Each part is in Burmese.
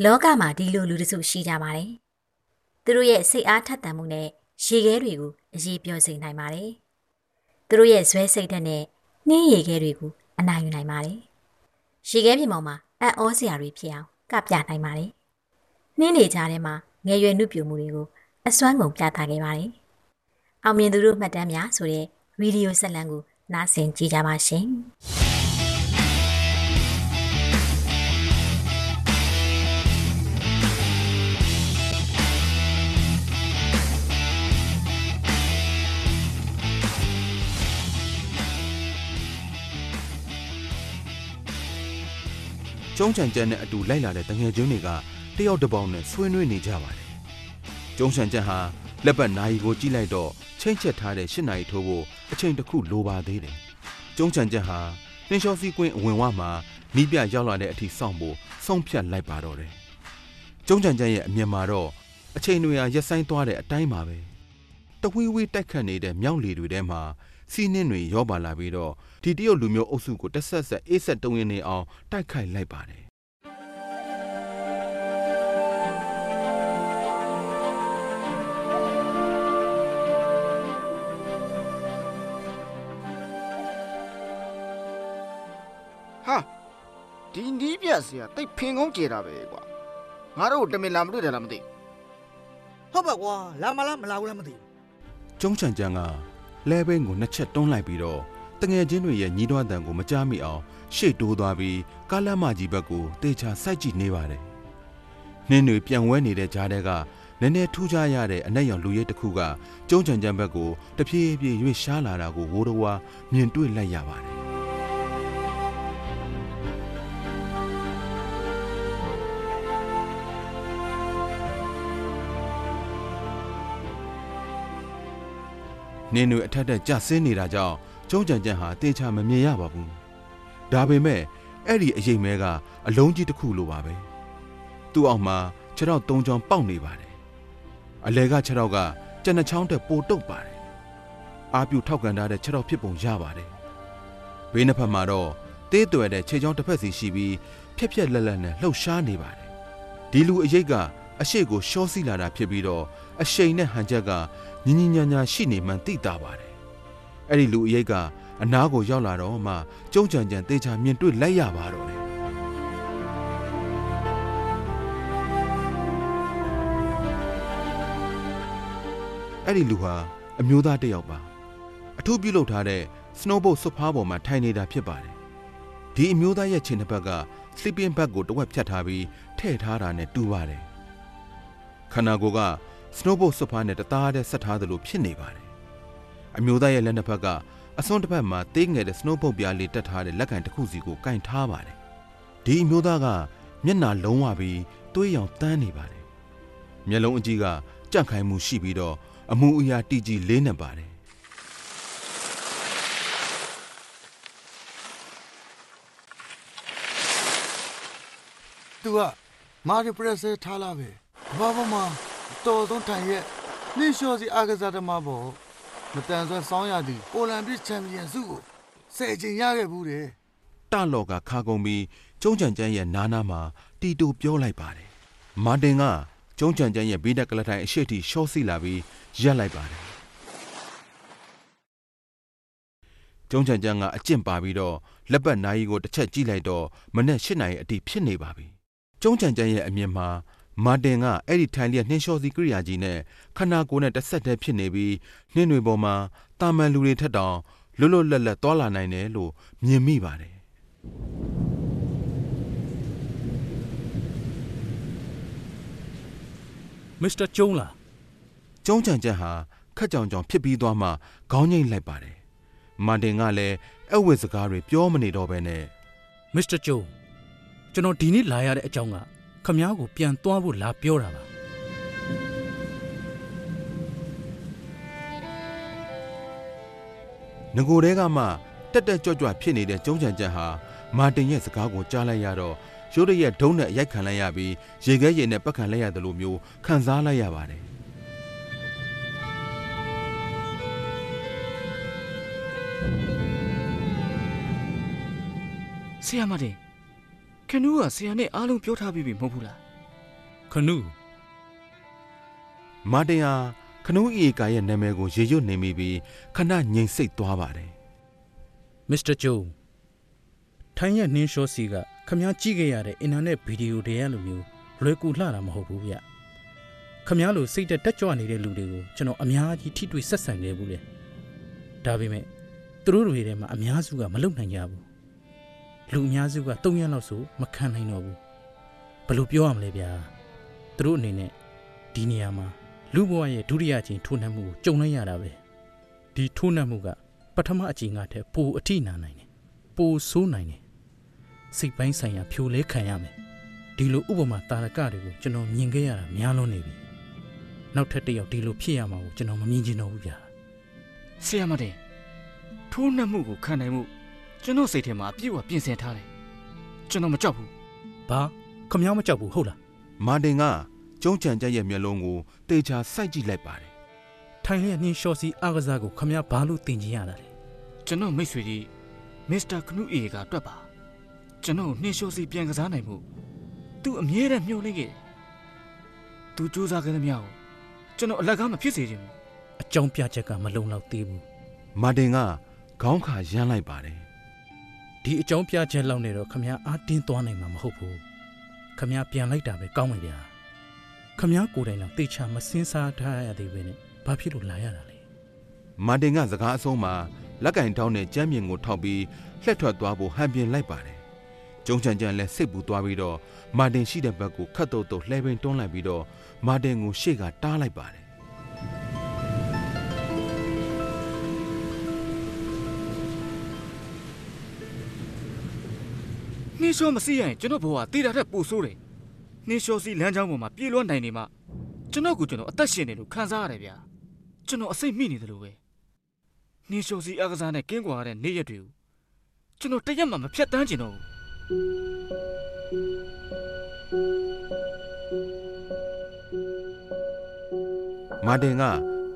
လောကမှာဒီလိုလူတစုရှိကြပါတယ်။သူတို့ရဲ့စိတ်အားထက်သန်မှုနဲ့ရေခဲတွေကိုအရေးပြောစေနိုင်ပါတယ်။သူတို့ရဲ့ဇွဲစိတ်ဓာတ်နဲ့နှင်းရေခဲတွေကိုအနိုင်ယူနိုင်ပါတယ်။ရေခဲပြင်ပေါ်မှာအံ့ဩစရာတွေဖြစ်အောင်ကပြနိုင်ပါတယ်။နှင်းနေကြထဲမှာငယ်ရွယ်နှုတ်ပြမှုတွေကိုအစွမ်းကုန်ပြသခဲ့ပါတယ်။အောင်မြင်သူတို့မှတ်တမ်းများဆိုတဲ့ဗီဒီယိုဆက်လံကိုနားဆင်ကြည့်ကြပါရှင်။ ကျုံးချန်ကျန်နဲ့အတူလိုက်လာတဲ့တငယ်ချင်းတွေကတယောက်တစ်ပေါင်းနဲ့ဆွေးနွေးနေကြပါတယ်ကျုံးချန်ကျန်ဟာလက်ပတ်နာရီကိုကြည့်လိုက်တော့ချိန်ချက်ထားတဲ့၈နာရီထိုးဖို့အချိန်တစ်ခုလိုပါသေးတယ်ကျုံးချန်ကျန်ဟာနှင်းလျှောစီးကွင်းအဝင်ဝမှာနီးပြရောက်လာတဲ့အထိစောင့်ဖို့ဆုံးဖြတ်လိုက်ပါတော့တယ်ကျုံးချန်ကျန်ရဲ့အမြင်မှာတော့အချိန်တွေဟာရက်ဆိုင်သွားတဲ့အတိုင်းပါပဲတဝီဝီတိုက်ခတ်နေတဲ့မြောက်လေတွေထဲမှာ စီးနှင်းတွေရောပါလာပြီးတော့ဒီတရုတ်လူမျိုးအုပ်စုကိုတက်ဆက်ဆက်အေးဆက်တုံရင်နေအောင်တိုက်ခိုက်လိုက်ပါတယ်ဟာဒီနီးပြဆရာတိတ်ဖင်ကုန်းကျေတာပဲကွာငါတို့တမင်လာမတွေ့တယ်လားမသိဟုတ်ပါကွာလာမလားမလာဘူးလားမသိဘူးကျုံချန်ချန်က လဲဘင်းကိုနှစ်ချက်တွန်းလိုက်ပြီးတော့တငယ်ချင်းတွေရဲ့ညီးတွားတန်ကိုမကြားမိအောင်ရှေ့တိုးသွားပြီးကားလမ်းမကြီးဘက်ကိုတေချာစိုက်ကြည့်နေပါတယ်။နှင်းတွေပြန်ဝဲနေတဲ့ကြားထဲကနည်းနည်းထူးခြားရတဲ့အနက်ရောင်လူရဲတစ်ခုကကျုံးချန်ချန်ဘက်ကိုတဖြည်းဖြည်းရွေ့ရှားလာတာကိုဝိုးတော်ဝါမြင်တွေ့လိုက်ရပါတယ်။ နင်းတွေအထက်ထက်ကျဆင်းနေတာကြောင့်ကျုံးချန်ချန်ဟာတေချာမမြင်ရပါဘူး။ဒါပေမဲ့အဲ့ဒီအရေးမဲကအလုံးကြီးတစ်ခုလိုပါပဲ။သူ့အောက်မှာခြေထောက်သုံးချောင်းပေါက်နေပါတယ်။အလဲကခြေထောက်ကကျန်တဲ့ချောင်းတက်ပိုတုတ်ပါတယ်။အာပြူထောက်ကန်ထားတဲ့ခြေထောက်ဖြစ်ပုံရပါတယ်။ဘေးနှစ်ဖက်မှာတော့တေးသွယ်တဲ့ခြေချောင်းတစ်ဖက်စီရှိပြီးဖြက်ဖြက်လက်လက်နဲ့လှုပ်ရှားနေပါတယ်။ဒီလူအရေးက အရှိတ်ကိုရှော့စီလာတာဖြစ်ပြီးတော့အရှိန်နဲ့ဟန်ချက်ကညင်ညင်ညာညာရှိနေမှန်သိတာပါတယ်။အဲ့ဒီလူအရေးကအနားကိုရောက်လာတော့မှကျုံကြံကြံတေချာမြင်တွေ့လိုက်ရပါတော့တယ်။အဲ့ဒီလူဟာအမျိုးသားတစ်ယောက်ပါအထူးပြုလုပ်ထားတဲ့ snowboard ဆွတ်ဖားပေါ်မှာထိုင်နေတာဖြစ်ပါတယ်ဒီအမျိုးသားရဲ့ခြေနှစ်ဘက်က sleeping bag ကိုတစ်ဝက်ဖြတ်ထားပြီးထည့်ထားတာနဲ့တူပါတယ် ခန္ဓာကိုယ်က snowboard ဆွတ်ဖားနဲ့တသားတည်းဆက်ထားသလိုဖြစ်နေပါတယ်အမျိုးသားရဲ့လက်နှစ်ဖက်ကအစွန်းတစ်ဖက်မှာသေးငယ်တဲ့ snowboard ပြားလေးတက်ထားတဲ့လက်ကင်တစ်ခုစီကိုကင်ထားပါတယ်ဒီအမျိုးသားကမျက်နှာလုံးဝပြီးသွေးရောင်တန်းနေပါတယ်မျက်လုံးအကြီးကကြန့်ခိုင်မှုရှိပြီးတော့အမူအရာတီကြီးလေးနေပါတယ်သူကမာဂီပရက်ဆဲထားလာပဲ ဘာဘာမှာတော်ဆုံးထိုင်ရဲ့နှင်းလျှောစီအာကစားသမားပေါ့မတန်ဆွဲစောင်းရသည်အိုလံပစ်ချန်ပီယံဆုကိုဆယ်ချင်ရခဲ့ဘူးတယ်တလော့ကခါကုန်ပြီးကျုံးချန်ချန်ရဲ့နားနာမှာတီတိုပြောလိုက်ပါတယ်မာတင်ကကျုံးချန်ချန်ရဲ့ဘေးတက်ကလထိုင်အရှိတ်ထိရှော့စီလာပြီးရက်လိုက်ပါတယ်ကျုံးချန်ချန်ကအကျင့်ပါပြီးတော့လက်ပတ်နာရီကိုတစ်ချက်ကြည့်လိုက်တော့မနေ့၈နာရီအတိဖြစ်နေပါပြီကျုံးချန်ချန်ရဲ့အမြင်မှာ မာတင်ကအဲ့ဒီထိုင်လျက်နှင်းလျှောစီကိရိယာကြီးနဲ့ခနာကိုယ်နဲ့တစ်ဆက်တည်းဖြစ်နေပြီးနှင်းတွေပေါ်မှာတာမန်လူတွေထက်တောင်လွတ်လွတ်လပ်လပ်သွားလာနိုင်တယ်လို့မြင်မိပါတယ်မစ္စတာကျုံးလားကျုံးချန်ချက်ဟာခက်ကြောင်ကြောင်ဖြစ်ပြီးသွားမှခေါင်းငိမ့်လိုက်ပါတယ်။မာတင်ကလည်းအဝတ်စကားတွေပြောမနေတော့ဘဲနဲ့မစ္စတာကျုံးကျွန်တော်ဒီနေ့လာရတဲ့အကြောင်းက ခမားကိုပြန်သွားဖို့လာပြောတာပါငကိုတဲကမှတက်တက်ကြွကြွဖြစ်နေတဲ့ကျုံးချန်ချက်ဟာမာတင်ရဲ့စကားကိုကြားလိုက်ရတော့ရိုးရရဲ့ဒုံးနဲ့အရိုက်ခံလိုက်ရပြီးရေခဲရေနဲ့ပတ်ခံလိုက်ရတယ်လို့မျိုးခံစားလိုက်ရပါတယ်ဆရာမတင် ခနူးကဆရာနဲ့အားလုံးပြောထားပြီးပြီမဟုတ်ဘူးလားခနုမာတင်ဟာခနူးအေကာရဲ့နာမည်ကိုရေရွတ်နေမိပြီးခဏငြိမ်စိတ်သွားပါတယ်မစ္စတာဂျိုးထိုင်းရဲ့နှင်းလျှောစီကခမားကြည့်ခဲ့ရတဲ့အင်တာနက်ဗီဒီယိုတွေကလိုမျိုးလွယ်ကူလှတာမဟုတ်ဘူးဗျခမားလိုစိတ်တက်တက်ကြွနေတဲ့လူတွေကိုကျွန်တော်အများကြီးထိတွေ့ဆက်ဆံခဲ့ဘူးလေဒါပေမဲ့သူတို့တွေထဲမှာအများစုကမလုံနိုင်ကြဘူး လူအများစုက၃ရက်လောက်ဆိုမခံနိုင်တော့ဘူးဘယ်လိုပြောရမလဲဗျာသူတို့အနေနဲ့ဒီနေရာမှာလူဘဝရဲ့ဒုတိယအကြိမ်ထိုးနှက်မှုကိုကြုံလိုက်ရတာပဲဒီထိုးနှက်မှုကပထမအကြိမ်ကတည်းပိုအထိနာနိုင်တယ်ပိုဆိုးနိုင်တယ်စိတ်ပိုင်းဆိုင်ရာဖြိုလဲခံရမယ်ဒီလိုဥပမာတာရကတွေကိုကျွန်တော်မြင်ခဲ့ရတာများလွန်းနေပြီနောက်ထပ်တစ်ယောက်ဒီလိုဖြစ်ရမှာကိုကျွန်တော်မမြင်ချင်တော့ဘူးဗျာဆရာမတင်ထိုးနှက်မှုကိုခံနိုင်မှု ကျွန်တော်စိတ်ထဲမှာအပြည့်အဝပြင်ဆင်ထားတယ်ကျွန်တော်မကြောက်ဘူးဘာခမ ्या မကြောက်ဘူးဟုတ်လားမာတင်ကကျုံးချန်ချက်ရဲ့မျက်လုံးကိုတေချာစိုက်ကြည့်လိုက်ပါတယ်ထိုင်လျက်နှင်းလျှော်စီအားကစားကိုခမ ्या ဘာလို့တင်ကြရတာလဲကျွန်တော်မိတ်ဆွေကြီးမစ္စတာခနူအေကတွက်ပါကျွန်တော်နှင်းလျှောစီပြန်ကစားနိုင်မှုသူအမြဲတမ်းမျှော်လင့်ခဲ့တယ်သူစူးစမ်းခဲ့သမျှကိုကျွန်တော်အလကားမဖြစ်စေချင်ဘူးအကြောင်းပြချက်ကမလုံလောက်သေးဘူးမာတင်ကခေါင်းခါရမ်းလိုက်ပါတယ် ဒီအကြောင်းပြချက်လောက်နဲ့တော့ခမရအားတင်းသွားနိုင်မှာမဟုတ်ဘူးခမရပြန်လိုက်တာပဲကောင်းမယ်ဗျာခမရကိုယ်တိုင်တော့တေချာမစင်းစားထားရသေးပဲနဲ့ဘာဖြစ်လို့လာရတာလဲမာတင်ကစကားအဆုံးမှာလက်ကင်တောင်းတဲ့ကြမ်းမြင်ကိုထောက်ပြီးလှက်ထွက်သွားဖို့ဟန်ပြင်လိုက်ပါတယ်ကျုံချန်ချန်လည်းစိတ်ပူသွားပြီးတော့မာတင်ရှိတဲ့ဘက်ကိုခတ်တုတ်တုတ်လှဲပင်တွန်းလိုက်ပြီးတော့မာတင်ကိုရှေ့ကတားလိုက်ပါတယ် နှင်းလျှောမစီးရရင်ကျွန်တော်ဘဝတည်တာထက်ပိုဆိုးတယ်နှင်းလျှောစီလမ်းကြောင်းပေါ်မှာပြေးလွှမ်းနိုင်နေမှကျွန်တော်ကကျွန်တော်အသက်ရှင်နေလို့ခံစားရတယ်ဗျာကျွန်တော်အစိတ်မိနေတယ်လို့ပဲနှင်းလျှောစီအကစားနဲ့ကင်းကွာရတဲ့နေ့ရက်တွေကိုကျွန်တော်တရက်မှမဖြတ်တန်းကျင်တော့ဘူးမာတင်က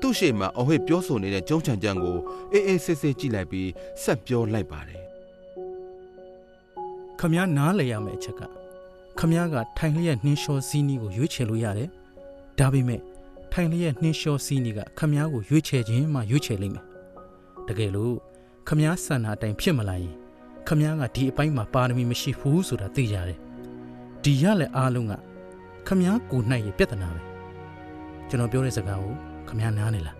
သူ့ရှေ့မှာအဝှေ့ပြောဆိုနေတဲ့ကျုံးချန်ချန်ကိုအေးအေးဆေးဆေးကြည့်လိုက်ပြီးဆက်ပြောလိုက်ပါတယ် ခမည်းနားလည်ရမယ့်အချက်ကခမည်းကထိုင်လျက်နှင်းလျှောစီးနီးကိုရွေးချယ်လို့ရတယ်။ဒါပေမဲ့ထိုင်လျက်နှင်းလျှောစီးနီးကခမည်းကိုရွေးချယ်ခြင်းမှရွေးချယ်လိမ့်မယ်။တကယ်လို့ခမည်းဆန္ဒအတိုင်းဖြစ်မလာရင်ခမည်းကဒီအပိုင်းမှာပါရမီမရှိဘူးဆိုတာသိကြတယ်။ဒီရလည်းအားလုံးကခမည်းကိုနိုင်ရပြဿနာပဲ။ကျွန်တော်ပြောတဲ့စကားကိုခမည်းနားနေလား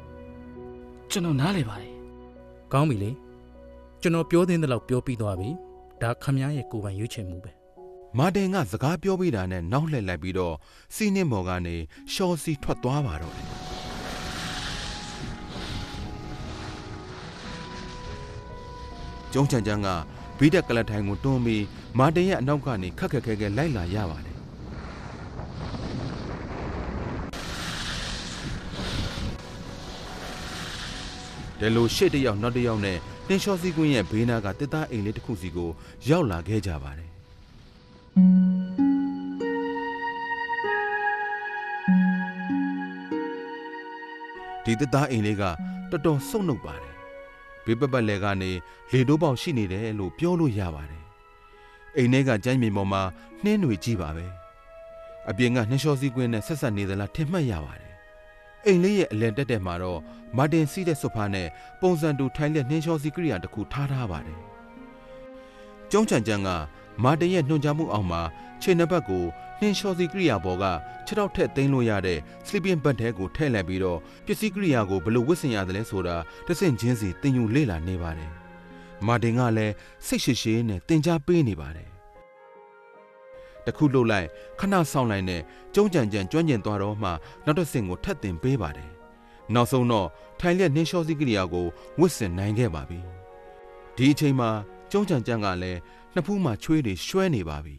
။ကျွန်တော်နားလေပါတယ်။ကောင်းပြီလေ။ကျွန်တော်ပြောသင့်တဲ့လောက်ပြောပြီးသွားပြီ။ ဒါခမ ्या ရဲ့ကိုယ်ပိုင်ရွေးချယ်မှုပဲ။မာတင်ကစကားပြောပြီးတာနဲ့နောက်လှည့်လိုက်ပြီးတော့စီးနှင်းမော်ကနေရှော်စီထွက်သွားပါတော့တယ်ကျုံးချန်ချန်ကဘီးတက်ကလတ်ထိုင်ကိုတွန်းပြီးမာတင်ရဲ့အနောက်ကနေခက်ခက်ခဲခဲလိုက်လာရပါတယ်တယ်လိုရှေ့တစ်ယောက်နောက်တစ်ယောက်နဲ့ နှင်းလျှောစီကွင်းရဲ့ဘေးနားကတစ်သားအိမ်လေးတစ်ခုစီကိုရောက်လာခဲ့ကြပါတယ်ဒီတစ်သားအိမ်လေးကတော်တော်စုံနှုတ်ပါတယ်ဘေးပပတ်လဲကနေလေတိုးပေါက်ရှိနေတယ်လို့ပြောလို့ရပါတယ်အိမ်ထဲကကျမ်းမြေပေါ်မှာနှင်းတွေကြီးပါပဲအပြင်ကနှင်းလျှောစီကွင်းနဲ့ဆက်ဆက်နေသလားထင်မှတ်ရပါတယ် အိမ်လေးရဲ့အလယ်တက်တက်မှာတော့မာတင်စီးတဲ့ဆိုဖာနဲ့ပုံစံတူထိုင်လက်နှင်းလျှောစီကိရိယာတစ်ခုထားထားပါတယ်ကျုံးချန်ချန်ကမာတင်ရဲ့နှုံချမှုအောင်မှာခြေနှစ်ဘက်ကိုနှင်းလျှောစီကိရိယာပေါ်ကခြေထောက်ထက်သိမ်းလို့ရတဲ့ sleeping bag ထဲကိုထည့်လိုက်ပြီးတော့ပစ္စည်းကိရိယာကိုဘယ်လိုဝတ်ဆင်ရတယ်လဲဆိုတာတစ်ဆင့်ချင်းစီတင်ယူလေ့လာနေပါတယ်မာတင်ကလည်းစိတ်ရှိရှိနဲ့တင် जा ပေးနေပါတယ် တခုလှုပ်လိုက်ခဏဆောင်လိုက်နဲ့ကျုံးကြံကြံကျွမ်းကျင်သွားတော့မှနောက်တစ်ဆင့်ကိုထပ်တင်ပေးပါတယ်နောက်ဆုံးတော့ထိုင်လက်နှင်းလျှောစီကိရိယာကိုဝတ်ဆင်နိုင်ခဲ့ပါပြီဒီအချိန်မှာကျုံးကြံကြံကလည်းနှစ်ဖူးမှာချွေးတွေရွှဲနေပါပြီ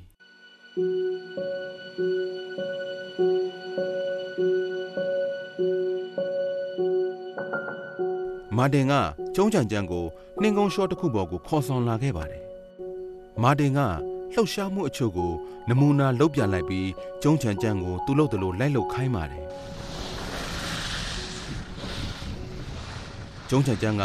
မာတင်ကကျုံးချန်ချန်ကိုနှင်းကုန်းရှော့တစ်ခုပေါ်ကိုခေါ်ဆောင်လာခဲ့ပါတယ်။မာတင်က လှုပ်ရှားမှုအချို့ကိုနမူနာလုပ်ပြလိုက်ပြီးကျုံးချန်ချန်ကိုသူ့လုပ်တယ်လို့လိုက်လုပ်ခိုင်းပါတယ်။ကျုံးချန်ချန်က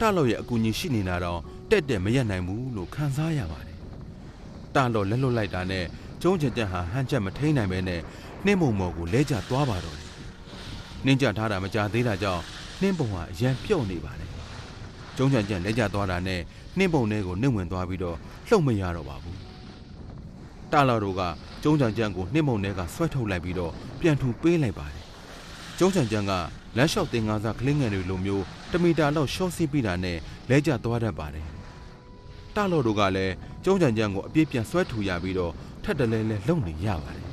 တလော့ရဲ့အကူအညီရှိနေတာတော့တက်တက်မရက်နိုင်ဘူးလို့ခံစားရပါတယ်။တလော့လက်လွတ်လိုက်တာနဲ့ကျကျုံးချင်ကြံဟာဟန်ချက်မထိန်နိုင်ပဲနဲ့နှင်းမုံမော်ကိုလဲကျသွားပါတော့တယ်နှင်းကြထားတာမကြသေးတာကြောင့်နှင်းပုံဟာအရန်ပြုတ်နေပါတယ်ကျုံးချင်ကြံလဲကျသွားတာနဲ့နှင်းပုံထဲကိုနှင်းဝင်သွားပြီးတော့လှုပ်မရတော့ပါဘူး တာလာတို့ကကျုံးချင်ကြံကိုနှင်းပုံထဲကဆွဲထုတ်လိုက်ပြီးတော့ပြန်ထူပေးလိုက်ပါတယ်ကျုံးချင်ကြံကလမ်းလျှောက်တင်ငါးစားကလင်းငယ်တွေလိုမျိုးတမီတာလောက်ရှော့စီးပြီးတာနဲ့လဲကျသွားတတ်ပါတယ်တာလော်တို့ကလည်းကျုံးချင်ကြံကိုအပြည့်ပြန်ဆွဲထူရပြီးတော့ထက်တလဲလဲလုံနေရပါတယ်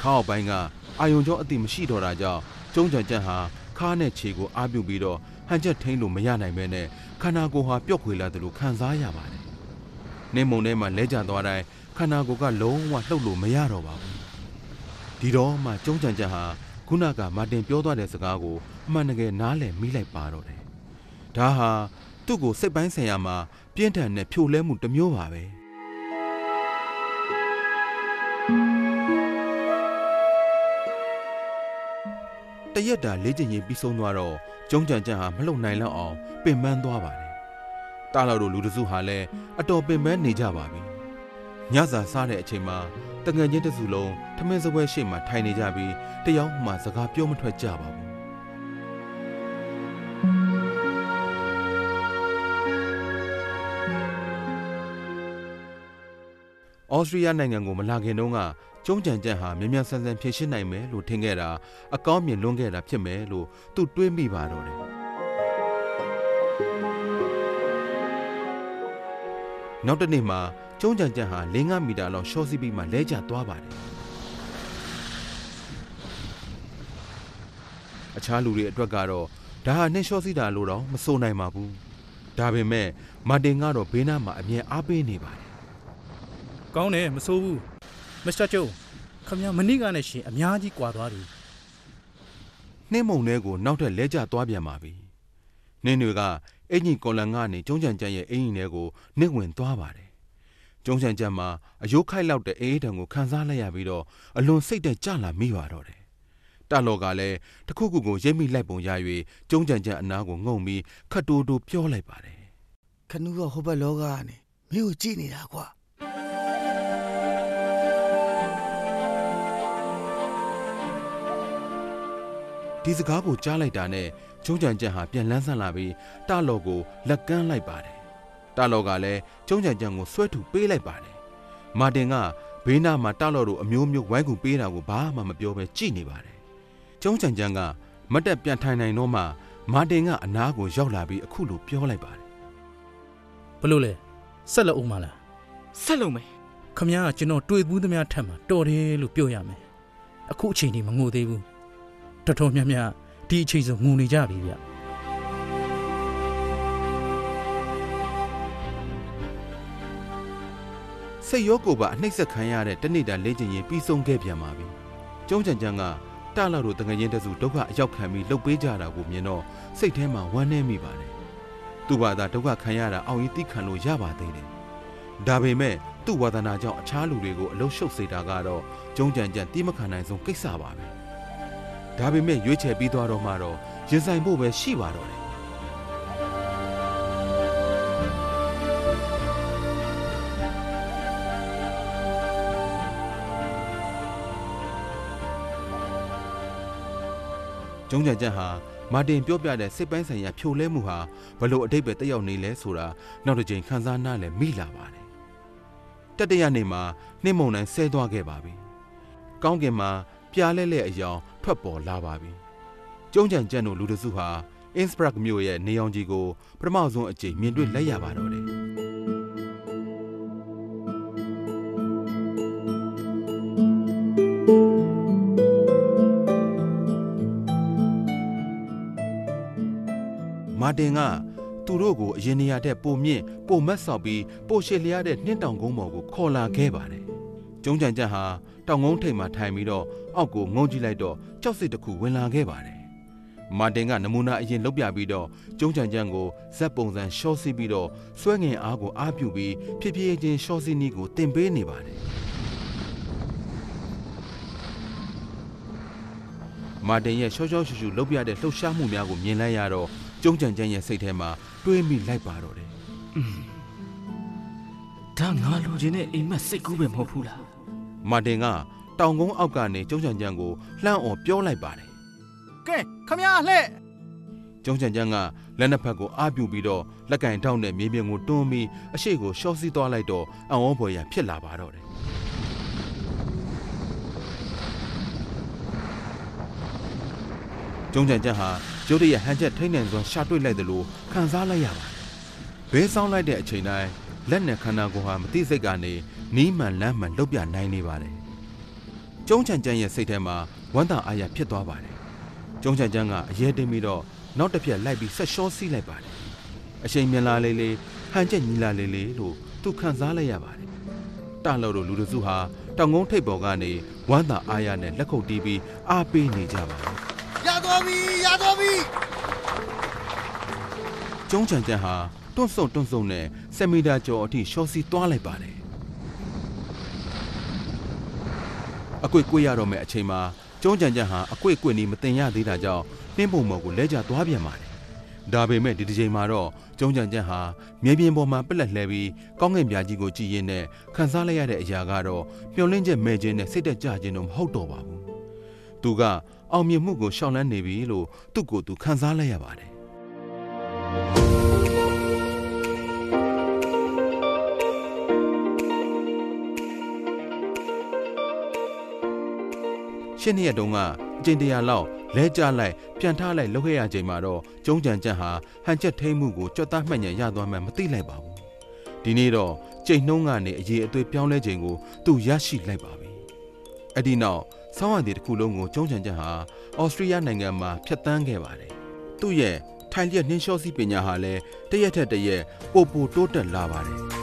ခါအောက်ပိုင်းကအာယုံကျော်အတိမရှိတော့တာကြောင့်ကျုံးချင်ကြံဟာခါနဲ့ခြေကိုအားပြုပြီးတော့ဟန်ချက်ထိန်လို့မရနိုင်ပဲနဲ့ခန္ဓာကိုယ်ဟာပျော့ခွေလာတယ်လို့ခံစားရပါတယ်။ နေမုံထဲမှာလဲကျသွားတိုင်းခန္ဓာကိုယ်ကလုံးဝလှုပ်လို့မရတော့ပါဘူး။ဒီတော့မှကျုံးချန်ချန်ဟာခုနကမာတင်ပြောသွားတဲ့စကားကိုအမှန်တကယ်နားလည်မိလိုက်ပါတော့တယ်။ဒါဟာသူ့ကိုစိတ်ပိုင်းဆိုင်ရာမှာပြင်းထန်တဲ့ဖြိုလဲမှုတစ်မျိုးပါပဲ။တရက်တာလေးကျင်ရင်ပြီးဆုံးသွားတော့ကျုံးကြံကြံဟာမလှုပ်နိုင်လောက်အောင်ပင်ပန်းသွားပါတယ်။ တားလောက်တို့လူတစုဟာလည်းအတော်ပင်ပန်းနေကြပါပြီ။ညစာစားတဲ့အချိန်မှာတငယ်ချင်းတစုလုံးထမင်းစပွဲရှိမှထိုင်နေကြပြီးတယောက်မှစကားပြောမထွက်ကြပါဘူး။အော်စတြီးယားနိုင်ငံကိုမလာခင်တုန်းကကျုံးကြံကြံဟာမြန်မြန်ဆန်ဆန်ဖြည့်ရှင်းနိုင်မယ်လို့ထင်ခဲ့တာအကောင်းမြင်လွန်းခဲ့တာဖြစ်မယ်လို့သူတွေးမိပါတော့တယ် နောက်တစ်နေ့မှာကျုံးကြံကြံဟာ5မီတာလောက်ရှော့စီးပြီးမှလဲကျသွားပါတယ်အခြားလူတွေအတွက်ကတော့ဒါဟာနှင်းလျှော့စီးတာလို့တော့မဆိုနိုင်ပါဘူးဒါပေမဲ့မာတင်ကတော့ဘေးနားမှာအမြဲအားပေးနေပါတယ်ကောင်းတယ်မဆိုးဘူးမစ္စတာကျုံခမရမနေ့ကနဲ့ရှင်အများကြီးကွာသွားပြီနှင်းမုံထဲကိုနောက်ထပ်လဲကျသွားပြန်ပါပြီ။နှင်းတွေက အင်ကြီးကော်လန်ကနေကျုံးချန်ကျန်ရဲ့အင်ကြီးထဲကိုနှင်းဝင်သွားပါတယ်။ကျုံးချန်ကျန်မှာအယိုးခိုက်လောက်တဲ့အေးအေးတံကိုခံစားလိုက်ရပြီးတော့အလွန်စိတ်တက်ကြလာမိပါတော့တယ်။တလော်ကလည်းတစ်ခုခုကိုရိပ်မိလိုက်ပုံရ၍ကျုံးချန်ကျန်အနားကိုငုံပြီးခတ်တိုးတိုးပြောလိုက်ပါတယ်ခနူးကဟိုဘက်လောကကနေမင်းကိုကြည့်နေတာကွာ။ဒီစကားကိုကြားလိုက်တာနဲ့ ကျုံးချန်ကျန်ဟာပြန်လန်းဆန်းလာပြီးတလော်ကိုလက်ကမ်းလိုက်ပါတယ်။တလော်ကလည်းကျုံးချန်ကျန်ကိုဆွဲထုတ်ပေးလိုက်ပါတယ်။မာတင်ကဘေးနားမှာတလော်တို့အမျိုးမျိုးဝိုင်းကူပေးတာကိုဘာမှမပြောဘဲကြည့်နေပါတယ်။ကျုံးချန်ကျန်ကမတ်တက်ပြန်ထိုင်နိုင်တော့မှမာတင်ကအနားကိုရောက်လာပြီးအခုလိုပြောလိုက်ပါတယ်ဘလို့လဲဆက်လက်အောင်မလားဆက်လုံးမယ်ခမရကကျွန်တော်တွေ့ဘူးသမျှထက်မှာတော်တယ်လို့ပြောရမယ်အခုအချိန်ဒီမငိုသေးဘူးတော်တော်များများ ဒီအချိန်ဆိုငိုနေကြပြီဗျ။စိတ်ရောကိုယ်ပါအနှိမ့်ဆက်ခံရတဲ့တနေ့တာလေ့ကျင့်ရင်ပြီးဆုံးခဲ့ပြန်ပါပြီ။ကျုံးချန်ချန်ကတလော်တို့တငယ်ချင်းတစုဒုက္ခအရောက်ခံပြီးလှုပ်ပေးကြတာကိုမြင်တော့စိတ်ထဲမှာဝမ်းနည်းမိပါတယ်။သူ့ဘာသာဒုက္ခခံရတာအောင်ရင်သိခံလို့ရပါသေးတယ်။ဒါပေမဲ့သူ့ဝါသနာကြောင့်အခြားလူတွေကိုအလုရှုပ်စေတာကတော့ကျုံးချန်ချန်တိမခံနိုင်ဆုံးကိစ္စပါပဲ။ ဒါပေမဲ့ရွေးချယ်ပြီးသွားတော့မှတော့ရင်ဆိုင်ဖို့ပဲရှိပါတော့တယ်ကျုံးကြံကြံဟာမာတင်ပြောပြတဲ့စိတ်ပိုင်းဆိုင်ရာဖြိုလဲမှုဟာဘလို့အတိတ်ပဲတက်ရောက်နေလဲဆိုတာနောက်တစ်ချိန်ခန်းစားနားလဲမိလာပါတယ်။တတရနေ့မှာနှင်းမုံနိုင်ဆဲသွားခဲ့ပါပြီ။ကောင်းကင်မှာ ပြားလဲလဲအယောင်ထွက်ပေါ်လာပါပြီ။ကျုံးကြံကြံတို့လူတစုဟာအင်စပရက်မြို့ရဲ့နေအောင်ကြီးကိုပထမဆုံးအကြိမ်မြင်တွေ့လိုက်ရပါတော့တယ်။မာတင်ကသူတို့ကိုအရင်နေရာတဲ့ပုံမြင့်ပုံမတ်ဆောက်ပြီးပိုရှေလျားတဲ့နှင်းတောင်ကုန်းပေါ်ကိုခေါ်လာခဲ့ပါတယ်။ ကျုံးကြံကြံဟာတောင်ကုန်းထိပ်မှာထိုင်ပြီးတော့အောက်ကိုငုံကြည့်လိုက်တော့ကြောက်စစ်တစ်ခုဝင်လာခဲ့ပါတယ်။မာတင်ကနမူနာအရင်လုတ်ပြပြီးတော့ကျုံးကြံကြံကိုဇက်ပုံစံရှော့စီးပြီးတော့ဆွဲငင်အားကိုအားပြုပြီးဖြည်းဖြည်းချင်းရှော့စီးနီးကိုတင်ပေးနေပါတယ်။မာတင်ရဲ့ရှော့ရှော့ရှူရှူလုတ်ပြတဲ့လှုပ်ရှားမှုများကိုမြင်လိုက်ရတော့ကျုံးကြံကြံရဲ့စိတ်ထဲမှာတွေးမိလိုက်ပါတော့တယ် ဒဒါငါလိုချင်တဲ့အိမ်မက်စိတ်ကူးပဲမဟုတ်ဘူးလားမာတင်ကတောင်ကုန်းအောက်ကနေကျုံးချန်ချန်ကိုလှမ်းအော်ပြောလိုက်ပါတယ်ကဲခမရလှဲ့ကျုံးချန်ချန်ကလက်နှစ်ဖက်ကိုအားပြုပြီးတော့လက်ကင်ထောက်နဲ့မြေပြင်ကိုတွန်းပြီးအရှိကိုရှော့စီးသွားလိုက်တော့အံ့ဩဖွယ်ရဖြစ်လာပါတော့တယ်ကျုံးချန်ချန်ဟာရုတ်တရက်ဟန်ချက်ထိမ့်နေစွာရှာတွေ့လိုက်တယ်လို့ခံစားလိုက်ရပါတယ်ဘဲဆောင်လိုက်တဲ့အချိန်တိုင်း လက်နဲ့ခန္ဓာကိုယ်ဟာမသိစိတ်ကနေနီးမှန်လမ်းမှန်လှုပ်ပြနိုင်နေပါတယ်ကျုံးချန်ချန်ရဲ့စိတ်ထဲမှာဝမ်းသာအားရဖြစ်သွားပါတယ်ကျုံးချန်ချန်ကအရေးတင်ပြီးတော့နောက်တစ်ပြက်လိုက်ပြီးဆက်ရှောစီးလိုက်ပါတယ်အချိန်မြန်လာလေးလေးဟန်ချက်ညီလာလေးလေးလို့သူခံစားလိုက်ရပါတယ်တလို့တို့လူတစုဟာတောင်ကုန်းထိပ်ပေါ်ကနေဝမ်းသာအားရနဲ့လက်ခုပ်တီးပြီးအားပေးနေကြပါတယ်ရသွားပြီရသွားပြီကျုံးချန်ချန်ဟာ တွန့်ဆုံတွန့်ဆုံနဲ့7မီတာကျော်အထိရှော့စီသွားလိုက်ပါတယ်အကွေ့ကွေ့ရတော့မယ့်အချိန်မှာကျုံးချန်ချန်ဟာအကွေ့ကွေ့နီးမတင်ရသေးတာကြောင့်နှင်းပုံမော်ကိုလဲကျသွားပြန်ပါတယ်ဒါပေမဲ့ဒီတစ်ချိန်မှာတော့ကျုံးချန်ချန်ဟာမြေပြင်ပေါ်မှာပက်လက်လှဲပြီးကောင်းကင်ပြားကြီးကိုကြည်ရင်နဲ့ခန်းစားလိုက်ရတဲ့အရာကတော့မျောလင်းချက်မဲ့ခြင်းနဲ့စိတ်တက်ကြခြင်းတော့မဟုတ်တော့ပါဘူးသူကအောင်မြင်မှုကိုရှောင်လန်းနေပြီလို့သူ့ကိုယ်သူခံစားလိုက်ရပါတယ် ရှင်းနှစ်ရက်တုန်းကအကျင့်တရာလောက်လဲကြလိုက်ပြန်ထားလိုက်လုပ်ခဲ့ရချိန်မှာတော့ကျုံးကြံကြံဟာဟန်ချက်ထိမ့်မှုကိုကြွတ်သားမှတ်ညံရသွားမှမသိလိုက်ပါဘူးဒီနေ့တော့ကြိတ်နှုံးကနေအရေးအသွေးပြောင်းလဲချိန်ကိုသူရရှိလိုက်ပါပြီအဲ့ဒီနောက်ဆောင်းရည်တစ်ခုလုံးကိုကျုံးကြံကြံဟာအော်စတြေးလျနိုင်ငံမှာဖျက်ဆီးခဲ့ပါတယ်သူ့ရဲ့ထိုင်လျက်နှင်းလျှောစီပညာဟာလည်းတရက်ထက်တရက်ပိုပိုတိုးတက်လာပါတယ်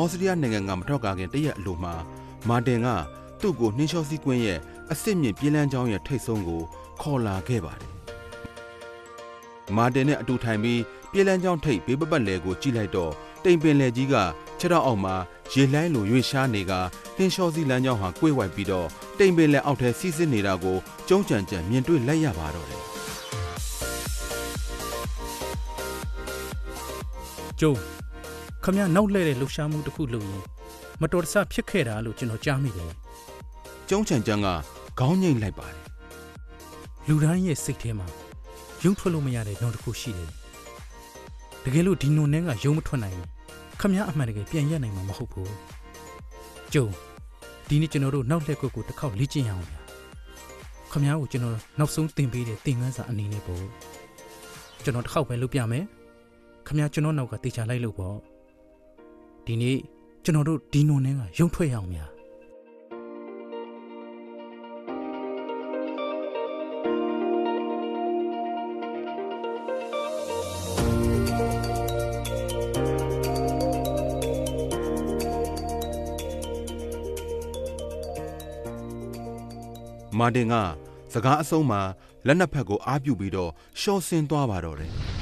ဩစတြေးလျနိုင်ငံကမထွက်ကားခင်တရက်အလိုမှာမာတင်ကသူ့ကိုနှင်းလျှောစီးကွင်းရဲ့အစ်စ်မြင့်ပြေးလန်းချောင်းရဲ့ထိတ်ဆုံးကိုခေါ်လာခဲ့ပါတယ်။မာတင်နဲ့အတူထိုင်ပြီးပြေးလန်းချောင်းထိတ်ဘေးပပတ်လယ်ကိုကြည့်လိုက်တော့တိမ်ပင်လယ်ကြီးကခြေထောက်အောက်မှာရေလှိုင်းလိုရွေ့ရှားနေကနှင်းလျှောစီးလမ်းကြောင်းဟာကွေ့ဝိုက်ပြီးတော့တိမ်ပင်လယ်အောက်ထဲစီးဆင်းနေတာကိုကျုံးကြံကြံမြင်တွေ့လိုက်ရပါတော့တယ်ကျုံ ခမရနောက်လှည့်တဲ့လှူရှားမှုတစ်ခုလုပ်ရင်မတော်တဆဖြစ်ခဲ့တာလို့ကျွန်တော်ကြားမိတယ်။ကျုံးချံကြံကခေါင်းငိမ့်လိုက်ပါတယ်လူတိုင်းရဲ့စိတ်ထဲမှာယုံထွက်လို့မရတဲ့နှုံတစ်ခုရှိတယ်တကယ်လို့ဒီနှုံနှဲကယုံမထွက်နိုင်ရင်ခမရအမှန်တကယ်ပြန်ရက်နိုင်မှာမဟုတ်ဘူးကျုံဒီနေ့ကျွန်တော်တို့နောက်လှည့်ကွက်ကိုတစ်ခေါက်လေ့ကျင့်ရအောင်ဗျာခမရကိုကျွန်တော်နောက်ဆုံးသင်ပေးတဲ့သင်ခန်းစာအနေနဲ့ပေါ့ကျွန်တော်တစ်ခေါက်ပဲလုပ်ပြမယ်ခမရကျွန်တော်နောက်ကတေချာလိုက်လို့ပေါ့ ဒီနေ့ကျွန်တော်တို့ဒီနှုံနှဲကယုံထွက်ရအောင်ဗျာ။မာတင်ကစကားအဆုံးမှာလက်နှစ်ဖက်ကိုအားပြုပြီးတော့ရှော့ဆင်းသွားပါတော့တယ်။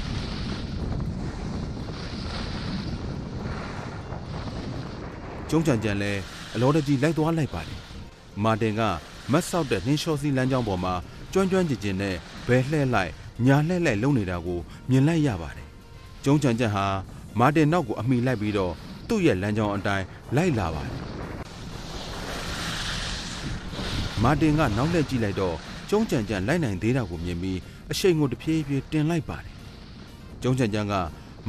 ကျုံးချန်ချန်လဲအလောတကြီးလိုက်သွားလိုက်ပါတယ်။မာတင်ကမတ်ဆောက်တဲ့နှင်းလျှောစီလမ်းကြောင်းပေါ်မှာကျွမ်းကျွမ်းကျင်ကျင်နဲ့ဘဲလှဲ့လိုက်ညာလှဲ့လိုက်လုံနေတာကိုမြင်လိုက်ရပါတယ်။ကျုံးချန်ချန်ဟာမာတင်နောက်ကိုအမိလိုက်ပြီးတော့သူ့ရဲ့လမ်းကြောင်းအတိုင်းလိုက်လာပါတယ်။မာတင်ကနောက်လှည့်ကြည့်လိုက်တော့ကျုံးကြံကြံလိုက်နိုင်သေးတာကိုမြင်ပြီးအရှိန်ကိုတဖြည်းဖြည်းတင်လိုက်ပါတယ်။ကျုံးကြံကြံက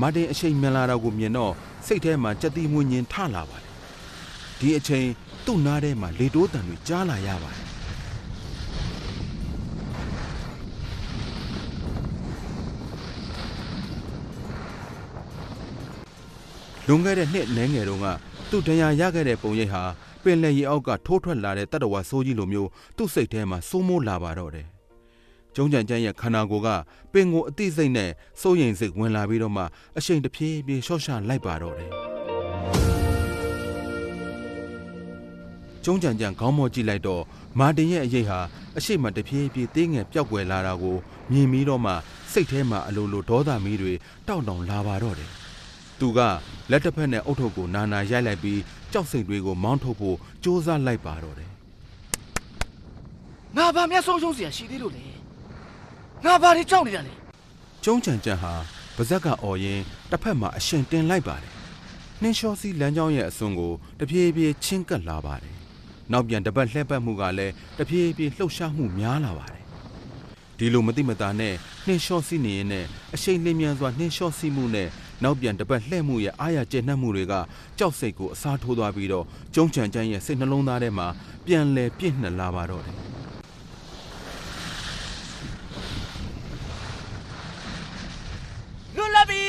မာတင်အရှိန်မြန်လာတာကိုမြင်တော့စိတ်ထဲမှာကြက်တီးမွေးညင်ထလာပါတယ်။ ဒီအချိန်သူ့နားထဲမှာလေတိုးတန်တွေကြားလာရပါတယ်။လွန်ခဲ့တဲ့နှစ်နှဲငယ်တုန်းကသူ့တရားရခဲ့တဲ့ပုံရိပ်ဟာပင်လယ်ရေအောက်ကထိုးထွက်လာတဲ့တတ္တဝါဆိုးကြီးလိုမျိုးသူ့စိတ်ထဲမှာစိုးမိုးလာပါတော့တယ်။ကျုံးကြံကြမ်းရဲ့ခန္ဓာကိုယ်ကပင်ကိုအသိစိတ်နဲ့စိုးရိမ်စိတ်ဝင်လာပြီးတော့မှအရှိန်တစ်ပြေးပြေးရှော့ရှာလိုက်ပါတော့တယ်။ ကျုံးကြံကြံခေါင်းမော့ကြည့်လိုက်တော့မာတင်ရဲ့အရေးဟာအရှိမတဖြည်းဖြည်းသေးငယ်ပျောက်ကွယ်လာတာကိုမြင်ပြီးတော့မှစိတ်ထဲမှာအလိုလိုဒေါသမီးတွေတောက်တောင်လာပါတော့တယ်။သူကလက်တစ်ဖက်နဲ့အုတ်ထုပ်ကိုနာနာရိုက်လိုက်ပြီးကြောက်စိတ်တွေကိုမောင်းထုတ်ဖို့ကြိုးစားလိုက်ပါတော့တယ်။ငါဘာမျက်ဆုံးရှုံးစရာရှိသေးလို့လဲ။ငါဘာတွေကြောက်နေကြလဲ။ကျုံးကြံကြံဟာပါဇက်ကအော်ရင်တစ်ဖက်မှာအရှင်တင်လိုက်ပါတယ်။နှင်းလျှောစီလမ်းကြောင်းရဲ့အစွန်ကိုတပြေးပြေးချင်းကပ်လာပါတယ် နောက်ပြန်တပတ်လှည့်ပတ်မှုကလည်းတဖြည်းဖြည်းလှုပ်ရှားမှုများလာပါတယ်ဒီလိုမတိမတာနဲ့နှင်းလျှောစီနေရင်နဲ့အရှိန်လင်းမြန်စွာနှင်းလျှောစီမှုနဲ့နောက်ပြန်တပတ်လှည့်မှုရဲ့အားရကျဉ်နှံ့မှုတွေကကြောက်စိတ်ကိုအစားထိုးသွားပြီးတော့ကျုံးချန်ချန်ရဲ့စိတ်နှလုံးသားထဲမှာပြန်လဲပြည့်နှက်လာပါတော့တယ်လွတ်လပ်ပြီ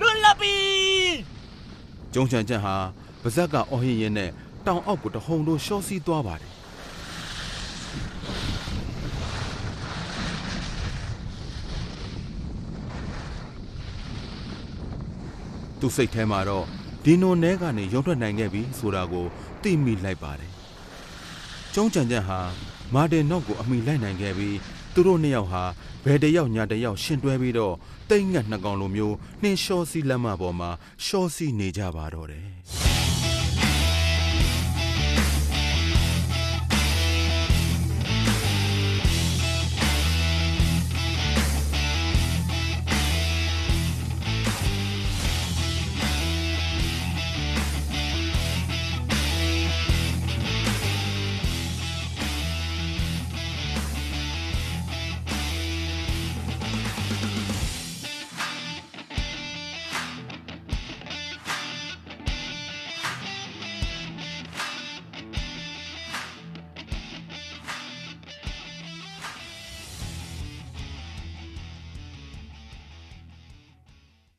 လွတ်လပ်ပြီကျုံချန်ချန်ဟာပါဇက်ကအော်ဟင်ရင်နဲ့ တောင်အောက်ကိုတဟုန်တို့ရှော့စီးသွားပါတယ်သူစိတ်ထဲမှာတော့ဒီနိုနဲကနေရုံထွက်နိုင်ခဲ့ပြီဆိုတာကိုသိမိလိုက်ပါတယ်ကျုံချန်ချန်ဟာမာတင်နော့ကိုအမိလိုက်နိုင်ခဲ့ပြီးသူတို့နှစ်ယောက်ဟာဘယ်တစ်ယောက်ညာတစ်ယောက်ရှင်တွဲပြီးတော့တိတ်ငတ်နှစ်ကောင်လိုမျိုးနှင်းလျှောစီးလက်မပေါ်မှာရှောစီးနေကြပါတော့တယ်